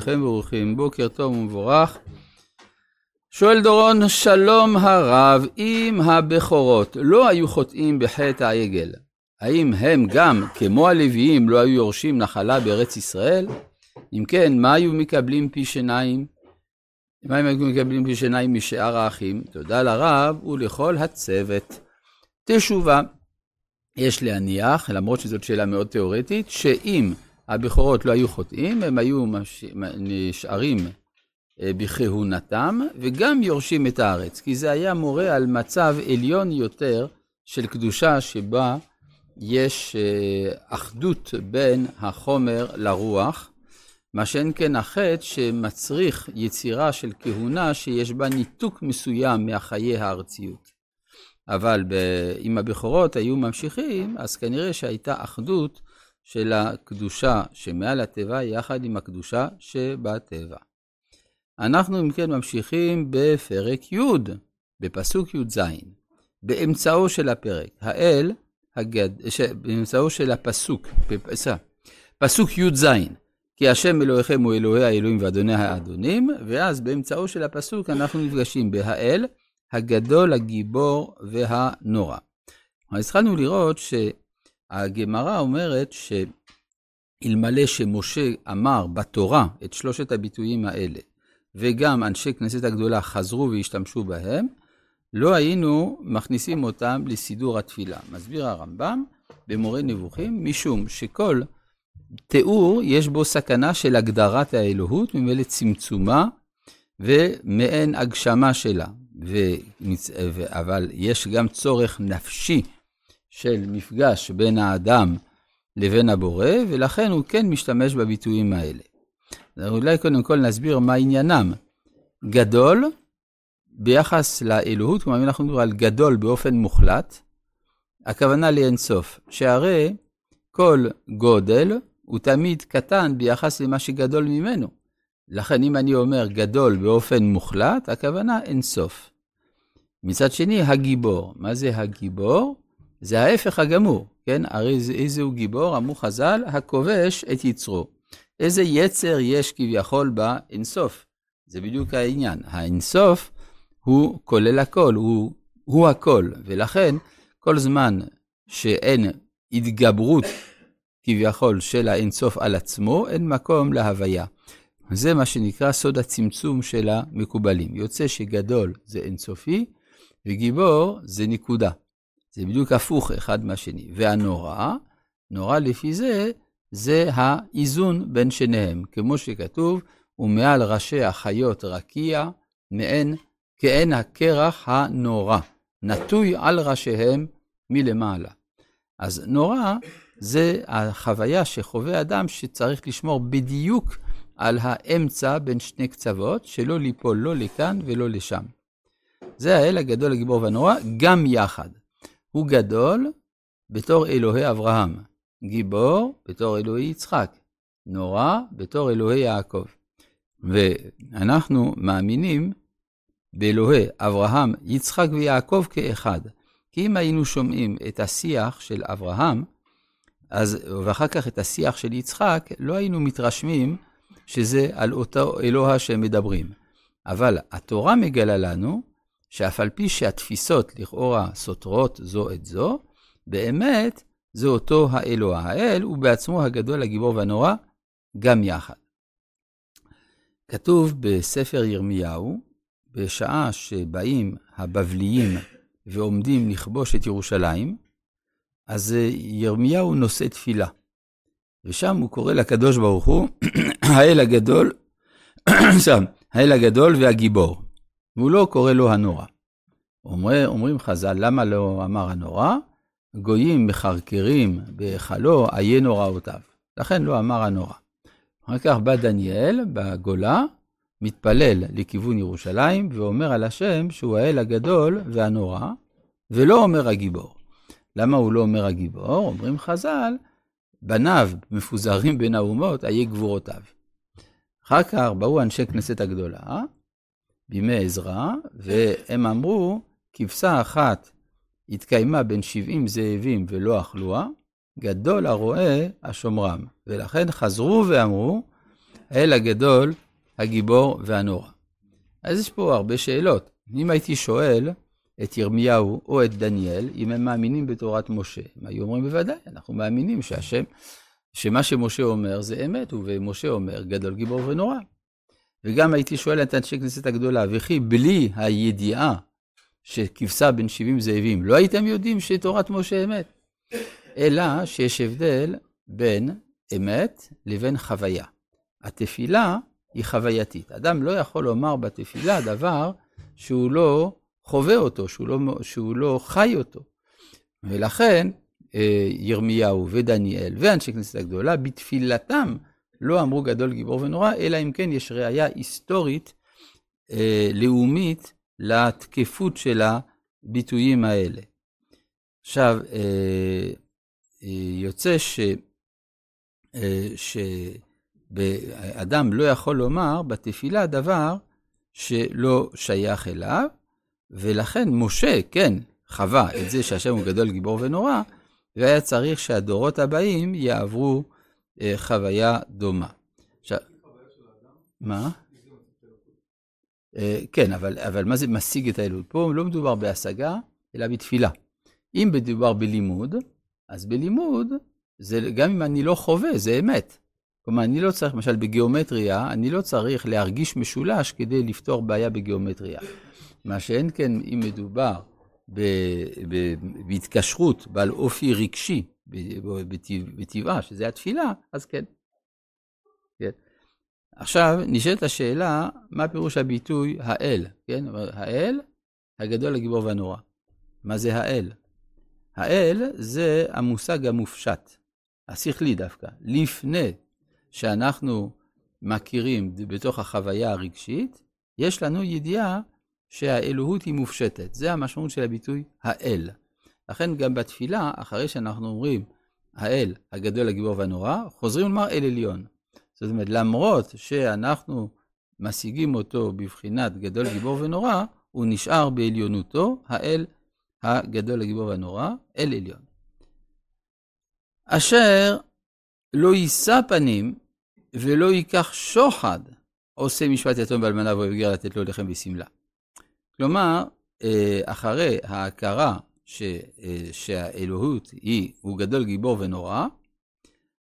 ברוכים, בוקר טוב ומבורך. שואל דורון, שלום הרב, אם הבכורות לא היו חוטאים בחטא העגל, האם הם גם, כמו הלוויים, לא היו יורשים נחלה בארץ ישראל? אם כן, מה היו מקבלים פי שיניים? מה הם היו מקבלים פי שיניים משאר האחים? תודה לרב ולכל הצוות. תשובה, יש להניח, למרות שזאת שאלה מאוד תיאורטית, שאם הבכורות לא היו חוטאים, הם היו מש... נשארים אה, בכהונתם, וגם יורשים את הארץ, כי זה היה מורה על מצב עליון יותר של קדושה שבה יש אה, אחדות בין החומר לרוח, מה שאין כן החטא שמצריך יצירה של כהונה שיש בה ניתוק מסוים מהחיי הארציות. אבל אם הבכורות היו ממשיכים, אז כנראה שהייתה אחדות של הקדושה שמעל הטבע יחד עם הקדושה שבטבע. אנחנו אם כן ממשיכים בפרק י', בפסוק י"ז, באמצעו של הפרק, האל, הגד, ש... באמצעו של הפסוק, בפס... פסוק י"ז, כי השם אלוהיכם הוא אלוהי האלוהים ואדוני האדונים, ואז באמצעו של הפסוק אנחנו נפגשים בהאל, הגדול, הגיבור והנורא. אז התחלנו לראות ש... הגמרא אומרת שאלמלא שמשה אמר בתורה את שלושת הביטויים האלה, וגם אנשי כנסת הגדולה חזרו והשתמשו בהם, לא היינו מכניסים אותם לסידור התפילה. מסביר הרמב"ם במורה נבוכים, משום שכל תיאור יש בו סכנה של הגדרת האלוהות, ממילא צמצומה ומעין הגשמה שלה. ו... אבל יש גם צורך נפשי של מפגש בין האדם לבין הבורא, ולכן הוא כן משתמש בביטויים האלה. אולי קודם כל נסביר מה עניינם. גדול, ביחס לאלוהות, כלומר, אם אנחנו מדברים על גדול באופן מוחלט, הכוונה לאינסוף, שהרי כל גודל הוא תמיד קטן ביחס למה שגדול ממנו. לכן אם אני אומר גדול באופן מוחלט, הכוונה אינסוף. מצד שני, הגיבור. מה זה הגיבור? זה ההפך הגמור, כן? הרי זה, איזה הוא גיבור, אמרו חז"ל, הכובש את יצרו. איזה יצר יש כביכול באינסוף? זה בדיוק העניין. האינסוף הוא כולל הכל, הוא, הוא הכל, ולכן כל זמן שאין התגברות כביכול של האינסוף על עצמו, אין מקום להוויה. זה מה שנקרא סוד הצמצום של המקובלים. יוצא שגדול זה אינסופי, וגיבור זה נקודה. זה בדיוק הפוך אחד מהשני. והנורא, נורא לפי זה, זה האיזון בין שניהם. כמו שכתוב, ומעל ראשי החיות רקיע, מעין, כעין הקרח הנורא, נטוי על ראשיהם מלמעלה. אז נורא זה החוויה שחווה אדם שצריך לשמור בדיוק על האמצע בין שני קצוות, שלא ליפול לא לכאן ולא לשם. זה האל הגדול, הגיבור והנורא, גם יחד. הוא גדול בתור אלוהי אברהם, גיבור בתור אלוהי יצחק, נורא בתור אלוהי יעקב. ואנחנו מאמינים באלוהי אברהם, יצחק ויעקב כאחד. כי אם היינו שומעים את השיח של אברהם, אז, ואחר כך את השיח של יצחק, לא היינו מתרשמים שזה על אותו אלוה מדברים. אבל התורה מגלה לנו שאף על פי שהתפיסות לכאורה סותרות זו את זו, באמת זה אותו האלוה. האל הוא בעצמו הגדול, הגיבור והנורא, גם יחד. כתוב בספר ירמיהו, בשעה שבאים הבבליים ועומדים לכבוש את ירושלים, אז ירמיהו נושא תפילה. ושם הוא קורא לקדוש ברוך הוא, האל הגדול, שם, האל הגדול והגיבור. והוא לא קורא לו הנורא. אומר, אומרים חז"ל, למה לא אמר הנורא? גויים מחרקרים בהיכלו, איה נוראותיו. לכן לא אמר הנורא. אחר כך בא דניאל בגולה, מתפלל לכיוון ירושלים, ואומר על השם שהוא האל הגדול והנורא, ולא אומר הגיבור. למה הוא לא אומר הגיבור? אומרים חז"ל, בניו מפוזרים בין האומות, איה גבורותיו. אחר כך באו אנשי כנסת הגדולה, בימי עזרא, והם אמרו, כבשה אחת התקיימה בין 70 זאבים ולא אכלוה, גדול הרועה השומרם. ולכן חזרו ואמרו, האל הגדול, הגיבור והנורא. אז יש פה הרבה שאלות. אם הייתי שואל את ירמיהו או את דניאל, אם הם מאמינים בתורת משה, הם היו אומרים בוודאי, אנחנו מאמינים שהשם, שמה שמשה אומר זה אמת, ומשה אומר גדול גיבור ונורא. וגם הייתי שואל את אנשי כנסת הגדולה, וכי בלי הידיעה שכבשה בין 70 זאבים, לא הייתם יודעים שתורת משה אמת? אלא שיש הבדל בין אמת לבין חוויה. התפילה היא חווייתית. אדם לא יכול לומר בתפילה דבר שהוא לא חווה אותו, שהוא לא, שהוא לא חי אותו. ולכן אה, ירמיהו ודניאל ואנשי כנסת הגדולה, בתפילתם לא אמרו גדול גיבור ונורא, אלא אם כן יש ראייה היסטורית, אה, לאומית, לתקפות של הביטויים האלה. עכשיו, אה, יוצא ש... שאדם לא יכול לומר בתפילה דבר שלא שייך אליו, ולכן משה, כן, חווה את זה שהשם הוא גדול, גיבור ונורא, והיה צריך שהדורות הבאים יעברו אה, חוויה דומה. עכשיו, מה? אה, כן, אבל, אבל מה זה משיג את האלוהות? פה לא מדובר בהשגה, אלא בתפילה. אם מדובר בלימוד, אז בלימוד, זה, גם אם אני לא חווה, זה אמת. כלומר, אני לא צריך, למשל בגיאומטריה, אני לא צריך להרגיש משולש כדי לפתור בעיה בגיאומטריה. מה שאין כן, אם מדובר בהתקשרות בעל אופי רגשי, בטבעה, שזה התפילה, אז כן. כן. עכשיו, נשאלת השאלה, מה פירוש הביטוי האל, כן? האל, הגדול, הגיבור והנורא. מה זה האל? האל זה המושג המופשט, השכלי דווקא. לפני שאנחנו מכירים בתוך החוויה הרגשית, יש לנו ידיעה שהאלוהות היא מופשטת. זה המשמעות של הביטוי האל. לכן גם בתפילה, אחרי שאנחנו אומרים האל הגדול, הגיבור והנורא, חוזרים לומר אל עליון. זאת אומרת, למרות שאנחנו משיגים אותו בבחינת גדול, גיבור ונורא, הוא נשאר בעליונותו, האל הגדול, הגיבור והנורא, אל עליון. אשר לא יישא פנים ולא ייקח שוחד, עושה משפט יתום באלמנה ואוהב גר לתת לו לחם ושמלה. כלומר, אה, אחרי ההכרה ש, אה, שהאלוהות היא, הוא גדול, גיבור ונורא,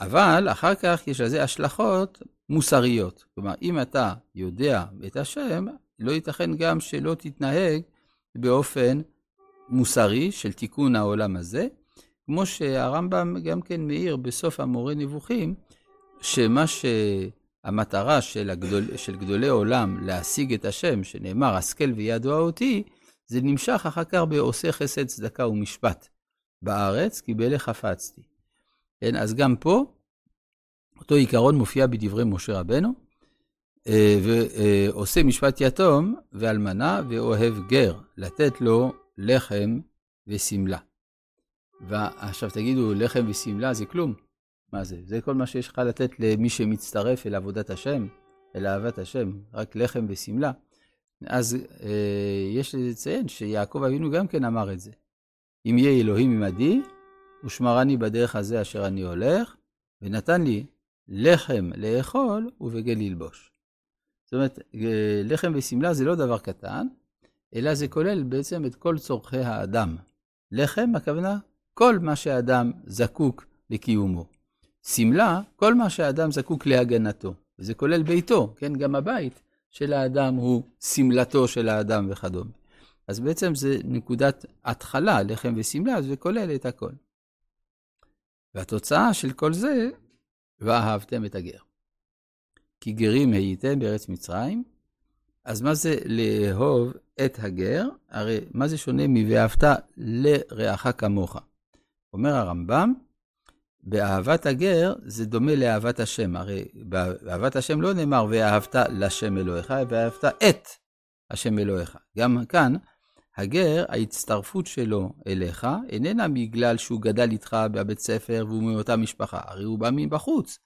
אבל אחר כך יש לזה השלכות מוסריות. כלומר, אם אתה יודע את השם, לא ייתכן גם שלא תתנהג באופן מוסרי של תיקון העולם הזה, כמו שהרמב"ם גם כן מעיר בסוף המורה נבוכים, שמה שהמטרה של, הגדול, של גדולי עולם להשיג את השם, שנאמר, השכל וידוע אותי, זה נמשך אחר כך בעושה חסד, צדקה ומשפט בארץ, כי באלה חפצתי. כן, אז גם פה, אותו עיקרון מופיע בדברי משה רבנו, אה, ועושה משפט יתום ואלמנה ואוהב גר, לתת לו לחם ושמלה. ועכשיו תגידו, לחם ושמלה זה כלום. מה זה? זה כל מה שיש לך לתת למי שמצטרף אל עבודת השם, אל אהבת השם, רק לחם ושמלה. אז אה, יש לציין שיעקב אבינו גם כן אמר את זה. אם יהיה אלוהים עמדי, ושמרני בדרך הזה אשר אני הולך, ונתן לי לחם לאכול ובגל ללבוש. זאת אומרת, אה, לחם ושמלה זה לא דבר קטן, אלא זה כולל בעצם את כל צורכי האדם. לחם, הכוונה, כל מה שהאדם זקוק לקיומו. שמלה, כל מה שהאדם זקוק להגנתו. וזה כולל ביתו, כן? גם הבית של האדם הוא שמלתו של האדם וכדומה. אז בעצם זה נקודת התחלה, לחם ושמלה, זה כולל את הכל. והתוצאה של כל זה, ואהבתם את הגר. כי גרים הייתם בארץ מצרים, אז מה זה לאהוב את הגר? הרי מה זה שונה מ"ואהבת לרעך כמוך"? אומר הרמב"ם, באהבת הגר זה דומה לאהבת השם. הרי באהבת השם לא נאמר ואהבת לשם אלוהיך, ואהבת את השם אלוהיך. גם כאן, הגר, ההצטרפות שלו אליך, איננה בגלל שהוא גדל איתך בבית ספר והוא מאותה משפחה, הרי הוא בא מבחוץ,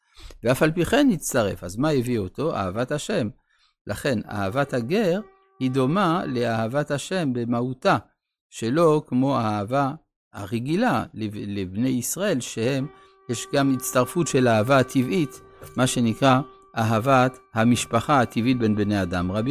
ואף על פי כן הצטרף. אז מה הביא אותו? אהבת השם. לכן, אהבת הגר היא דומה לאהבת השם במהותה, שלא כמו האהבה הרגילה לבני ישראל, שהם יש גם הצטרפות של אהבה טבעית, מה שנקרא אהבת המשפחה הטבעית בין בני אדם. רבי